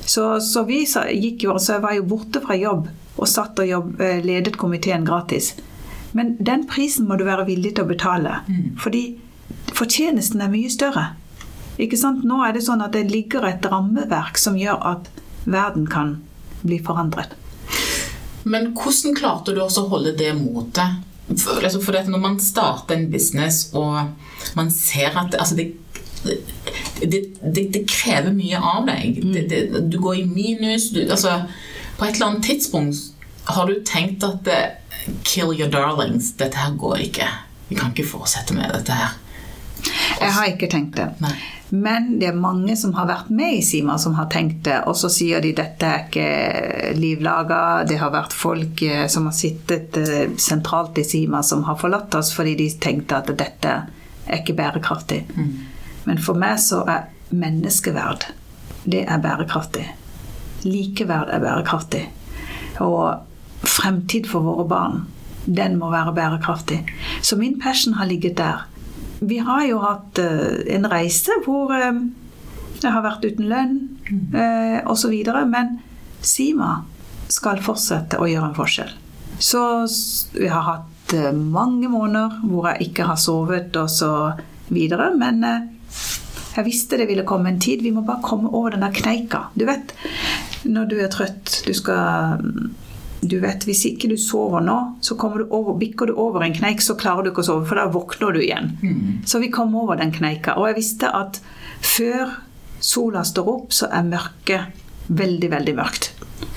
Så, så vi gikk jo, så jeg var jo borte fra jobb og satt og jobb, eh, ledet komiteen gratis. Men den prisen må du være villig til å betale. Mm. Fordi fortjenesten er mye større. Ikke sant? Nå er det sånn at det ligger et rammeverk som gjør at verden kan bli forandret. Men hvordan klarte du også å holde det motet? For, altså for når man starter en business og man ser at altså det, det, det, det krever mye av deg. Det, det, du går i minus. Du, altså, på et eller annet tidspunkt har du tenkt at det, Kill your darlings. Dette her går ikke. Vi kan ikke fortsette med dette her. Jeg har ikke tenkt det. Nei. Men det er mange som har vært med i Sima, som har tenkt det. Og så sier de dette er ikke livlaga. Det har vært folk eh, som har sittet eh, sentralt i Sima, som har forlatt oss fordi de tenkte at dette er ikke bærekraftig. Men for meg så er menneskeverd det er bærekraftig. Likeverd er bærekraftig. Og fremtid for våre barn, den må være bærekraftig. Så min passion har ligget der. Vi har jo hatt eh, en reise hvor eh, jeg har vært uten lønn uh, osv. Men Sima skal fortsette å gjøre en forskjell. Så vi har hatt eh, mange måneder hvor jeg ikke har sovet og så videre. Men eh, jeg visste det ville komme en tid. Vi må bare komme over den der kneika. Du vet, når du er trøtt, du skal du vet, Hvis ikke du sover nå, så du over, bikker du over en kneik, så klarer du ikke å sove, for da våkner du igjen. Så vi kom over den kneika. Og jeg visste at før sola står opp, så er mørket veldig, veldig mørkt.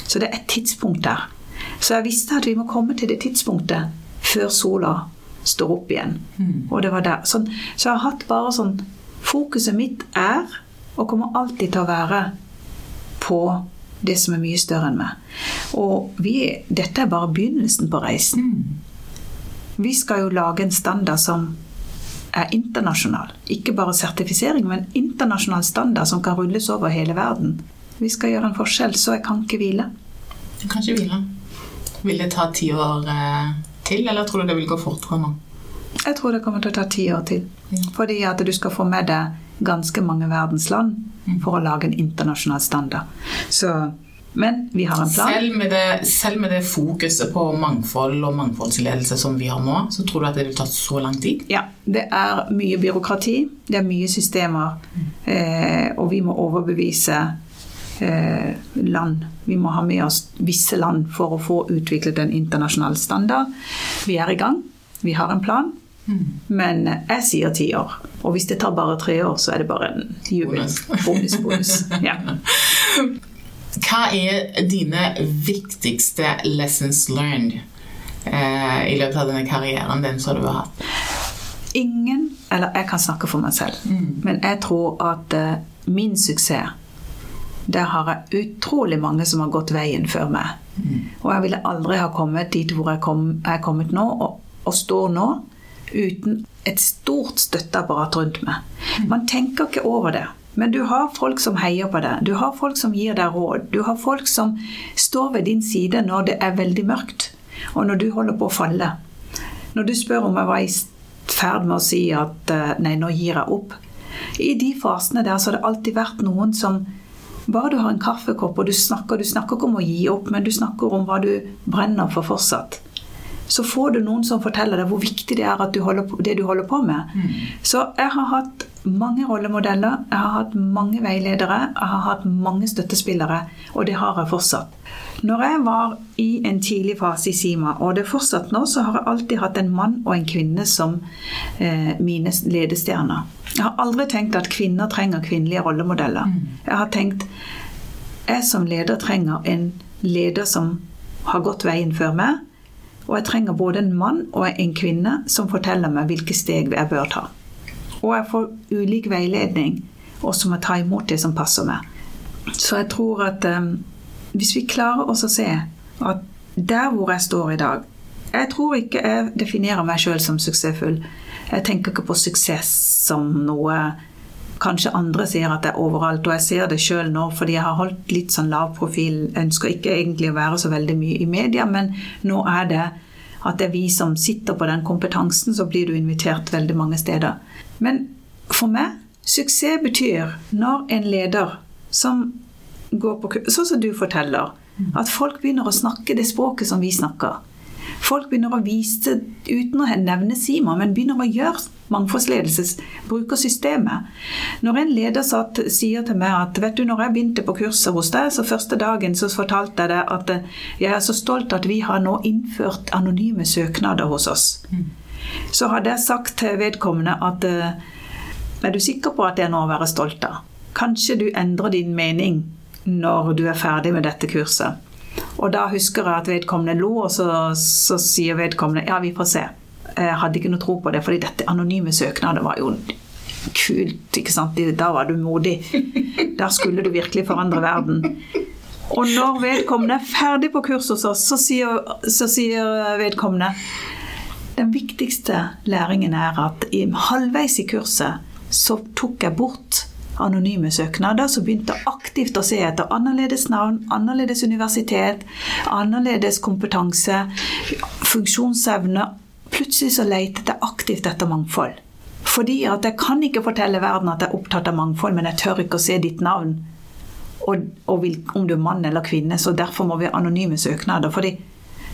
Så det er et tidspunkt der. Så jeg visste at vi må komme til det tidspunktet før sola står opp igjen. Og det var der. Sånn, så jeg har hatt bare sånn Fokuset mitt er, og kommer alltid til å være, på det som er mye større enn meg. Og vi, dette er bare begynnelsen på reisen. Vi skal jo lage en standard som er internasjonal. Ikke bare sertifisering, men internasjonal standard som kan rulles over hele verden. Vi skal gjøre en forskjell, så jeg kan ikke hvile. Du kan ikke hvile. Vil det ta ti år eh, til, eller tror du det vil gå fortere nå? Jeg tror det kommer til å ta ti år til. Fordi at du skal få med deg ganske mange verdens land for å lage en internasjonal standard. Så, men vi har en plan. Selv med, det, selv med det fokuset på mangfold og mangfoldsledelse som vi har nå, så tror du at det vil ta så lang tid? Ja, det er mye byråkrati, det er mye systemer, eh, og vi må overbevise eh, land. Vi må ha med oss visse land for å få utviklet en internasjonal standard. Vi er i gang, vi har en plan, men jeg sier ti år. Og hvis det tar bare tre år, så er det bare en jubel. Bonus. *laughs* Bonus. Ja. *laughs* Hva er dine viktigste lessons learned eh, i løpet av denne karrieren din som du har hatt? Ingen, eller jeg kan snakke for meg selv, men jeg tror at eh, min suksess der har jeg utrolig mange som har gått veien før meg. Og jeg ville aldri ha kommet dit hvor jeg kom, er kommet nå, og, og står nå, uten et stort støtteapparat rundt meg. Man tenker ikke over det. Men du har folk som heier på deg. Du har folk som gir deg råd. Du har folk som står ved din side når det er veldig mørkt, og når du holder på å falle. Når du spør om jeg var i ferd med å si at eh, nei, nå gir jeg opp. I de fasene der så har det alltid vært noen som bare du har en kaffekopp og du snakker, du snakker ikke om å gi opp, men du snakker om hva du brenner for fortsatt. Så får du noen som forteller deg hvor viktig det er at du holder på, det du holder på med. Så jeg har hatt mange rollemodeller, jeg har hatt mange veiledere, jeg har hatt mange støttespillere, og det har jeg fortsatt. Når jeg var i en tidlig fase i Sima, og det er fortsatt nå, så har jeg alltid hatt en mann og en kvinne som eh, mine ledestjerner. Jeg har aldri tenkt at kvinner trenger kvinnelige rollemodeller. Jeg har tenkt jeg som leder trenger en leder som har gått veien før meg, og jeg trenger både en mann og en kvinne som forteller meg hvilke steg jeg bør ta. Og jeg får ulik veiledning, og så må jeg ta imot det som passer meg. Så jeg tror at um, hvis vi klarer oss å se at der hvor jeg står i dag Jeg tror ikke jeg definerer meg sjøl som suksessfull. Jeg tenker ikke på suksess som noe Kanskje andre sier at det er overalt, og jeg ser det sjøl nå fordi jeg har holdt litt sånn lav profil. Ønsker ikke egentlig å være så veldig mye i media, men nå er det at det er vi som sitter på den kompetansen, så blir du invitert veldig mange steder. Men for meg, suksess betyr når en leder som går på kurs, sånn som du forteller, at folk begynner å snakke det språket som vi snakker. Folk begynner å vise, uten å nevne Sima, men begynner å gjøre mangfoldsledelse, bruker systemet. Når en leder satt, sier til meg at vet du, når jeg begynte på kurset hos deg, så første dagen så fortalte jeg deg at eh, jeg er så stolt at vi har nå innført anonyme søknader hos oss. Så hadde jeg sagt til vedkommende at eh, Er du sikker på at det er noe å være stolt av? Kanskje du endrer din mening når du er ferdig med dette kurset. Og da husker jeg at vedkommende lo, og så, så sier vedkommende ja, vi får se. Jeg hadde ikke noe tro på det, fordi dette anonyme søknadet var jo kult. ikke sant? Da var du modig. Da skulle du virkelig forandre verden. Og når vedkommende er ferdig på kurs hos oss, så sier, så sier vedkommende den viktigste læringen er at halvveis i kurset så tok jeg bort anonyme søknader, så begynte jeg aktivt å se etter annerledes navn, annerledes universitet, annerledes kompetanse, funksjonsevne. Plutselig så leter jeg aktivt etter mangfold. Fordi at jeg kan ikke fortelle verden at jeg er opptatt av mangfold, men jeg tør ikke å se ditt navn. Og, og om du er mann eller kvinne, så derfor må vi ha anonyme søknader. fordi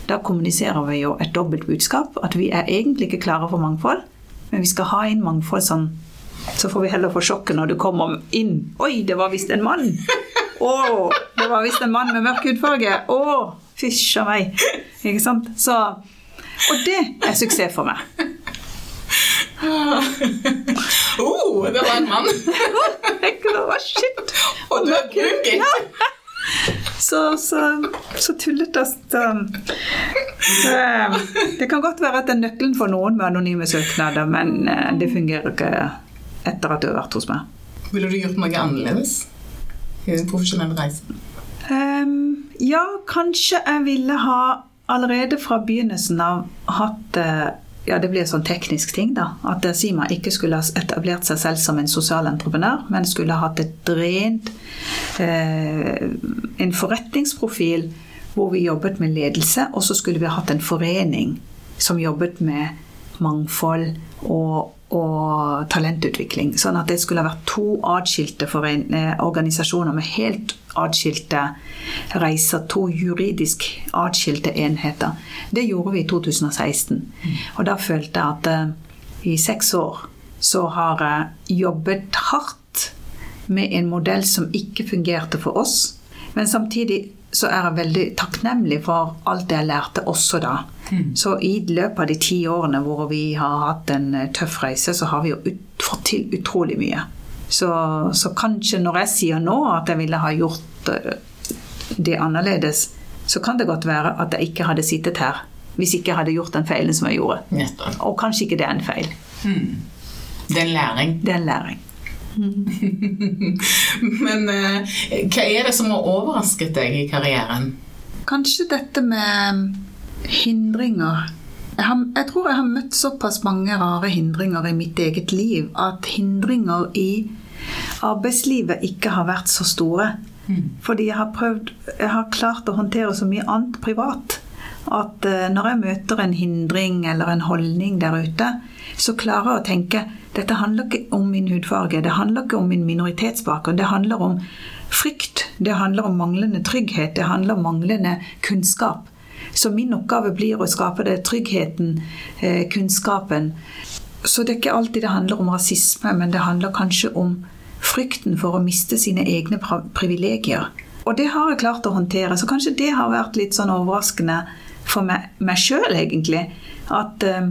da kommuniserer vi jo et dobbelt budskap. At vi er egentlig ikke klare for mangfold, men vi skal ha inn mangfold sånn. Så får vi heller få sjokket når du kommer inn. Oi, det var visst en mann! Å, det var visst en mann med mørk hudfarge! Å, fysj a meg! Ikke sant? Så, og det er suksess for meg. oh, det var en mann! det var shit! Og du er brunkitt! Ja. Så, så, så tullete. Så, det kan godt være at det er nøkkelen for noen med anonyme søknader, men eh, det fungerer ikke etter at du har vært hos meg. Ville du gjort noe annerledes i din profesjonelle reise? Um, ja, kanskje jeg ville ha allerede fra begynnelsen av hatt eh, ja, det blir en sånn teknisk ting, da. At Sima ikke skulle ha etablert seg selv som en sosial entreprenør, men skulle ha hatt et rent eh, En forretningsprofil hvor vi jobbet med ledelse, og så skulle vi ha hatt en forening som jobbet med mangfold og og talentutvikling. Sånn at det skulle vært to atskilte eh, organisasjoner med helt atskilte reiser. To juridisk atskilte enheter. Det gjorde vi i 2016. Og da følte jeg at uh, i seks år så har jeg jobbet hardt med en modell som ikke fungerte for oss. Men samtidig så er jeg veldig takknemlig for alt det jeg lærte også da. Mm. Så i løpet av de ti årene hvor vi har hatt en eh, tøff reise, så har vi jo ut, fått til utrolig mye. Så, så, kanskje når jeg sier nå at jeg ville ha gjort eh, det annerledes, så kan det godt være at jeg ikke hadde sittet her hvis ikke jeg hadde gjort den feilen som jeg gjorde. Nettopp. Og kanskje ikke det er en feil. Mm. Det er en læring. Det er en læring. *laughs* Men uh, hva er det som har overrasket deg i karrieren? Kanskje dette med hindringer. Jeg, har, jeg, tror jeg har møtt såpass mange rare hindringer i mitt eget liv at hindringer i arbeidslivet ikke har vært så store. Mm. Fordi jeg har prøvd Jeg har klart å håndtere så mye annet privat at uh, når jeg møter en hindring eller en holdning der ute, så klarer jeg å tenke dette handler ikke om min hudfarge, det handler ikke om min minoritetsbakgrunn. Det handler om frykt, det handler om manglende trygghet, det handler om manglende kunnskap. Så min oppgave blir å skape det tryggheten, eh, kunnskapen. Så det er ikke alltid det handler om rasisme, men det handler kanskje om frykten for å miste sine egne privilegier. Og det har jeg klart å håndtere, så kanskje det har vært litt sånn overraskende for meg, meg sjøl, egentlig. At eh,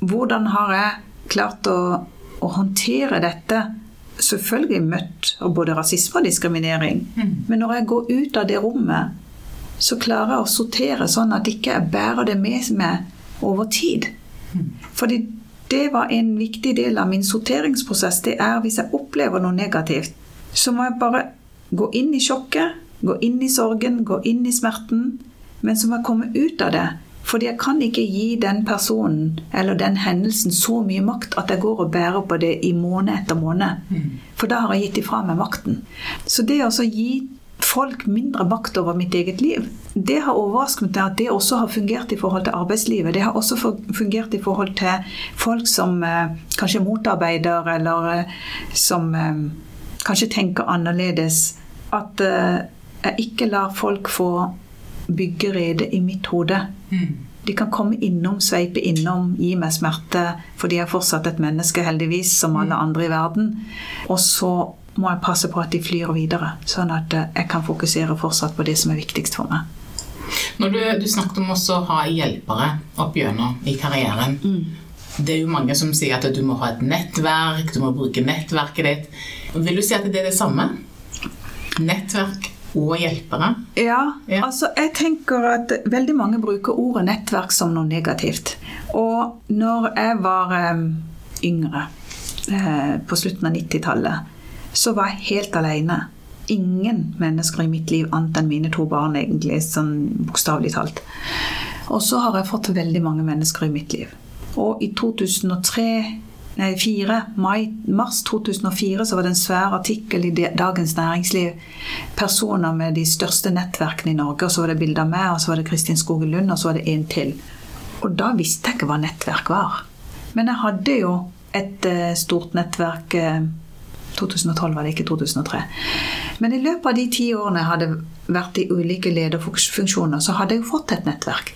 hvordan har jeg klart å, å, håndtere dette? Selvfølgelig møtt av både rasisme og diskriminering. Mm. Men når jeg går ut av det rommet så klarer jeg å sortere sånn at ikke jeg bærer det med meg over tid. Fordi det var en viktig del av min sorteringsprosess. Det er hvis jeg opplever noe negativt, så må jeg bare gå inn i sjokket, gå inn i sorgen, gå inn i smerten. Men så må jeg komme ut av det. Fordi jeg kan ikke gi den personen eller den hendelsen så mye makt at jeg går og bærer på det i måned etter måned. For da har jeg gitt ifra meg makten. Så det å gi folk mindre makt over mitt eget liv. Det har overrasket meg at det også har fungert i forhold til arbeidslivet. Det har også fungert i forhold til folk som eh, kanskje motarbeider, eller eh, som eh, kanskje tenker annerledes. At eh, jeg ikke lar folk få byggerede i mitt hode. Mm. De kan komme innom, sveipe innom, gi meg smerte, for de er fortsatt et menneske, heldigvis, som alle mm. andre i verden. Og så må jeg passe på at de flyr videre, sånn at eh, jeg kan fokusere fortsatt på det som er viktigst for meg. Når du, du snakket om også å ha hjelpere opp gjennom i karrieren. Mm. Det er jo mange som sier at du må ha et nettverk, du må bruke nettverket ditt. Vil du si at det er det samme? Nettverk og hjelpere? Ja, Ja. altså jeg tenker at veldig mange bruker ordet nettverk som noe negativt. Og når jeg var eh, yngre, eh, på slutten av 90-tallet, så var jeg helt alene. Ingen mennesker i mitt liv annet enn mine to barn, egentlig, sånn bokstavelig talt. Og så har jeg fått veldig mange mennesker i mitt liv. Og i 2003 Nei, 4, mai, mars 2004 så var det en svær artikkel i Dagens Næringsliv. Personer med de største nettverkene i Norge. og Så var det bilde av meg, og så var det Kristin Skogen Lund, og så var det en til. Og da visste jeg ikke hva nettverk var. Men jeg hadde jo et eh, stort nettverk eh, 2012 var det ikke 2003. Men i løpet av de ti årene jeg hadde vært i ulike lederfunksjoner, så hadde jeg jo fått et nettverk.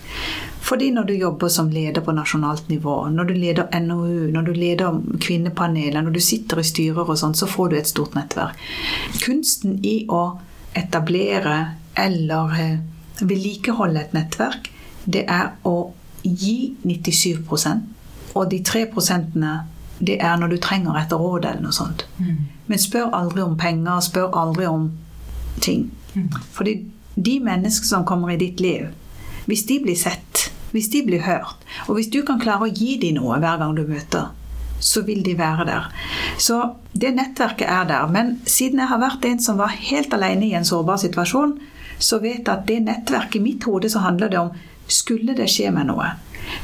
Fordi når du jobber som leder på nasjonalt nivå, når du leder NOU, når du leder kvinnepaneler, når du sitter i styrer og sånn, så får du et stort nettverk. Kunsten i å etablere eller eh, vedlikeholde et nettverk, det er å gi 97% og de 3 det er når du trenger et råd eller noe sånt. Men spør aldri om penger, spør aldri om ting. Fordi de menneskene som kommer i ditt liv, hvis de blir sett, hvis de blir hørt, og hvis du kan klare å gi dem noe hver gang du møter, så vil de være der. Så det nettverket er der. Men siden jeg har vært en som var helt alene i en sårbar situasjon, så vet jeg at det nettverket i mitt hode så handler det om skulle det skje meg noe.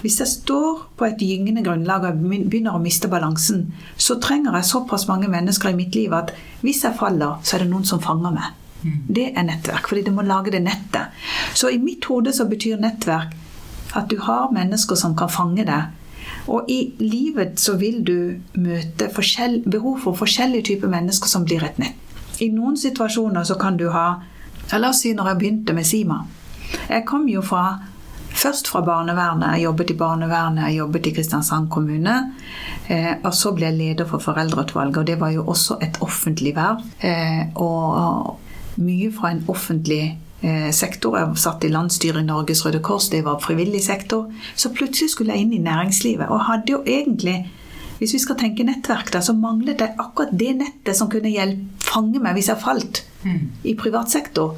Hvis jeg står på et gyngende grunnlag og begynner å miste balansen, så trenger jeg såpass mange mennesker i mitt liv at hvis jeg faller, så er det noen som fanger meg. Det er nettverk, fordi du må lage det nettet. Så i mitt hode så betyr nettverk at du har mennesker som kan fange deg. Og i livet så vil du møte behov for forskjellige typer mennesker som blir et nett. I noen situasjoner så kan du ha La oss si når jeg begynte med Sima. Jeg kom jo fra Først fra barnevernet. Jeg jobbet i barnevernet, jeg jobbet i Kristiansand kommune. Eh, og så ble jeg leder for foreldreutvalget, og det var jo også et offentlig verv. Eh, og mye fra en offentlig eh, sektor. Jeg satt i landsstyret i Norges Røde Kors, det var frivillig sektor. Så plutselig skulle jeg inn i næringslivet, og hadde jo egentlig hvis vi skal tenke nettverk, da, så manglet det akkurat det nettet som kunne hjelpe fange meg hvis jeg falt i privat sektor.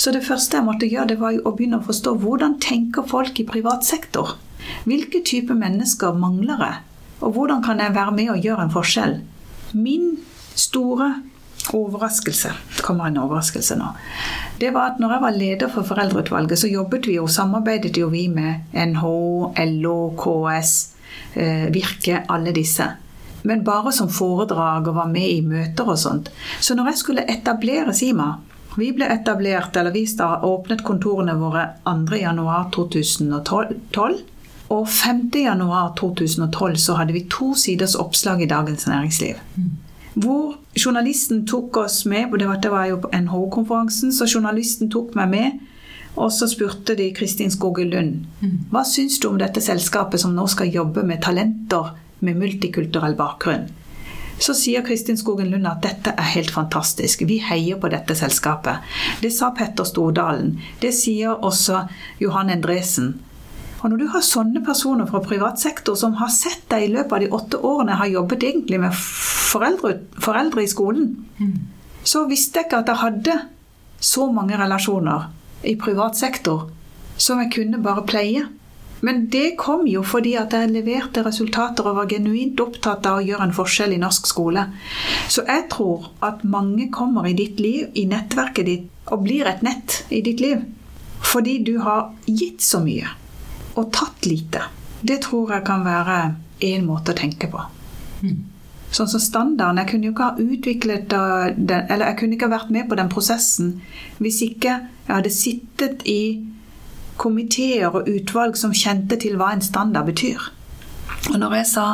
Så det første jeg måtte gjøre, det var jo å begynne å forstå hvordan tenker folk i privat sektor? Hvilke type mennesker mangler jeg? Og hvordan kan jeg være med og gjøre en forskjell? Min store overraskelse Det kommer en overraskelse nå. Det var at når jeg var leder for foreldreutvalget, så jobbet vi og samarbeidet jo vi med NHO, LO, KS, eh, Virke, alle disse men bare som foredrag og var med i møter og sånt. Så når jeg skulle etablere Sima Vi ble etablert, eller vi åpnet kontorene våre 2.1.2012. Og 5.1.2012 så hadde vi to siders oppslag i Dagens Næringsliv. Hvor journalisten tok oss med, det var, det var jo på NHO-konferansen, så journalisten tok meg med. Og så spurte de Kristin Skoge Lund hva syns du om dette selskapet som nå skal jobbe med talenter med multikulturell bakgrunn. Så sier Kristin Skogen Lund at dette er helt fantastisk. Vi heier på dette selskapet. Det sa Petter Stordalen. Det sier også Johan Endresen. Og når du har sånne personer fra privat sektor som har sett deg i løpet av de åtte årene jeg har jobbet egentlig med foreldre, foreldre i skolen, så visste jeg ikke at jeg hadde så mange relasjoner i privat sektor som jeg kunne bare pleie. Men det kom jo fordi at jeg leverte resultater og var genuint opptatt av å gjøre en forskjell i norsk skole. Så jeg tror at mange kommer i ditt liv, i nettverket ditt, og blir et nett i ditt liv. Fordi du har gitt så mye og tatt lite. Det tror jeg kan være én måte å tenke på. Sånn som standarden. Jeg kunne jo ikke ha utviklet den, eller jeg kunne ikke ha vært med på den prosessen hvis ikke jeg hadde sittet i komiteer og utvalg som kjente til hva en standard betyr. Og når jeg sa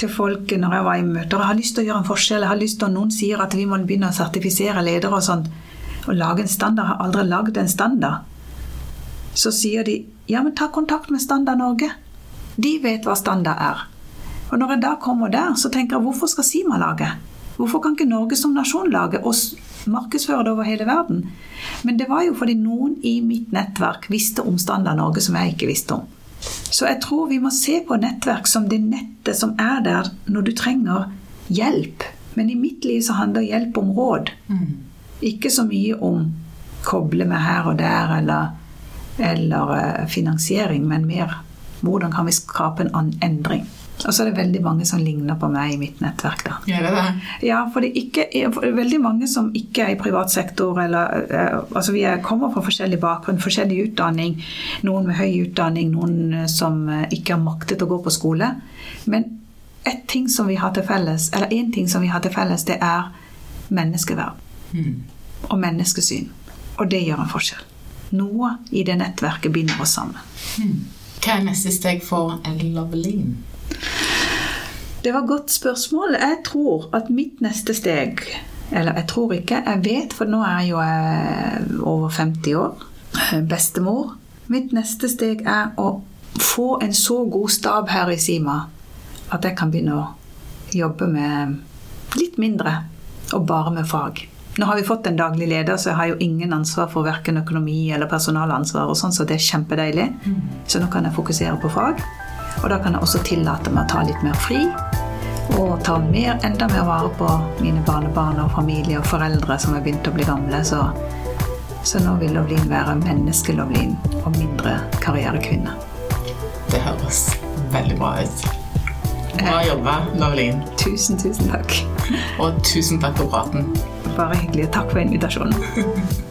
til folk når jeg var i møter jeg har lyst til å gjøre en forskjell, jeg har lyst til at noen sier at vi må begynne å sertifisere ledere og sånt, og lage en standard, jeg har aldri lagd en standard, så sier de ja, men ta kontakt med Standard Norge. De vet hva standard er. Og når jeg da kommer der, så tenker jeg hvorfor skal Sima lage? Hvorfor kan ikke Norge som nasjon lage og markedsføre det over hele verden? Men det var jo fordi noen i mitt nettverk visste om Standard Norge som jeg ikke visste om. Så jeg tror vi må se på nettverk som det nettet som er der når du trenger hjelp. Men i mitt liv så handler hjelp om råd. Ikke så mye om koble med her og der eller, eller eh, finansiering, men mer hvordan kan vi skape en annen endring. Og så er det veldig mange som ligner på meg i mitt nettverk. da. Gjør det det? Ja, for det er ikke, for det er veldig mange som ikke er i privat sektor, eller eh, Altså, vi er, kommer fra forskjellig bakgrunn, forskjellig utdanning. Noen med høy utdanning, noen eh, som ikke har maktet å gå på skole. Men ett ting som vi har til felles, eller én ting som vi har til felles, det er menneskeverd. Og menneskesyn. Og det gjør en forskjell. Noe i det nettverket binder oss sammen. Hva er neste steg for Lovelin? Det var et godt spørsmål. Jeg tror at mitt neste steg Eller jeg tror ikke, jeg vet, for nå er jeg jo eh, over 50 år. eh, Bestemor. Mitt neste steg er å få en så god stab her i Sima at jeg kan begynne å jobbe med litt mindre og bare med fag. Nå har vi fått en daglig leder, så jeg har jo ingen ansvar for verken økonomi eller personalansvar, og sånn, så det er kjempedeilig. Så nå kan jeg fokusere på fag. Og da kan jeg også tillate meg å ta litt mer fri. Og ta mer, enda mer vare på mine barnebarn og familie og foreldre som er begynt å bli gamle. Så, så nå vil Lovlin være menneske-Lovlin og mindre karrierekvinne. Det høres veldig bra ut. Bra jobba, Lovlin. Tusen, tusen takk. Og tusen takk for praten. Bare hyggelig. Takk for invitasjonen. *laughs*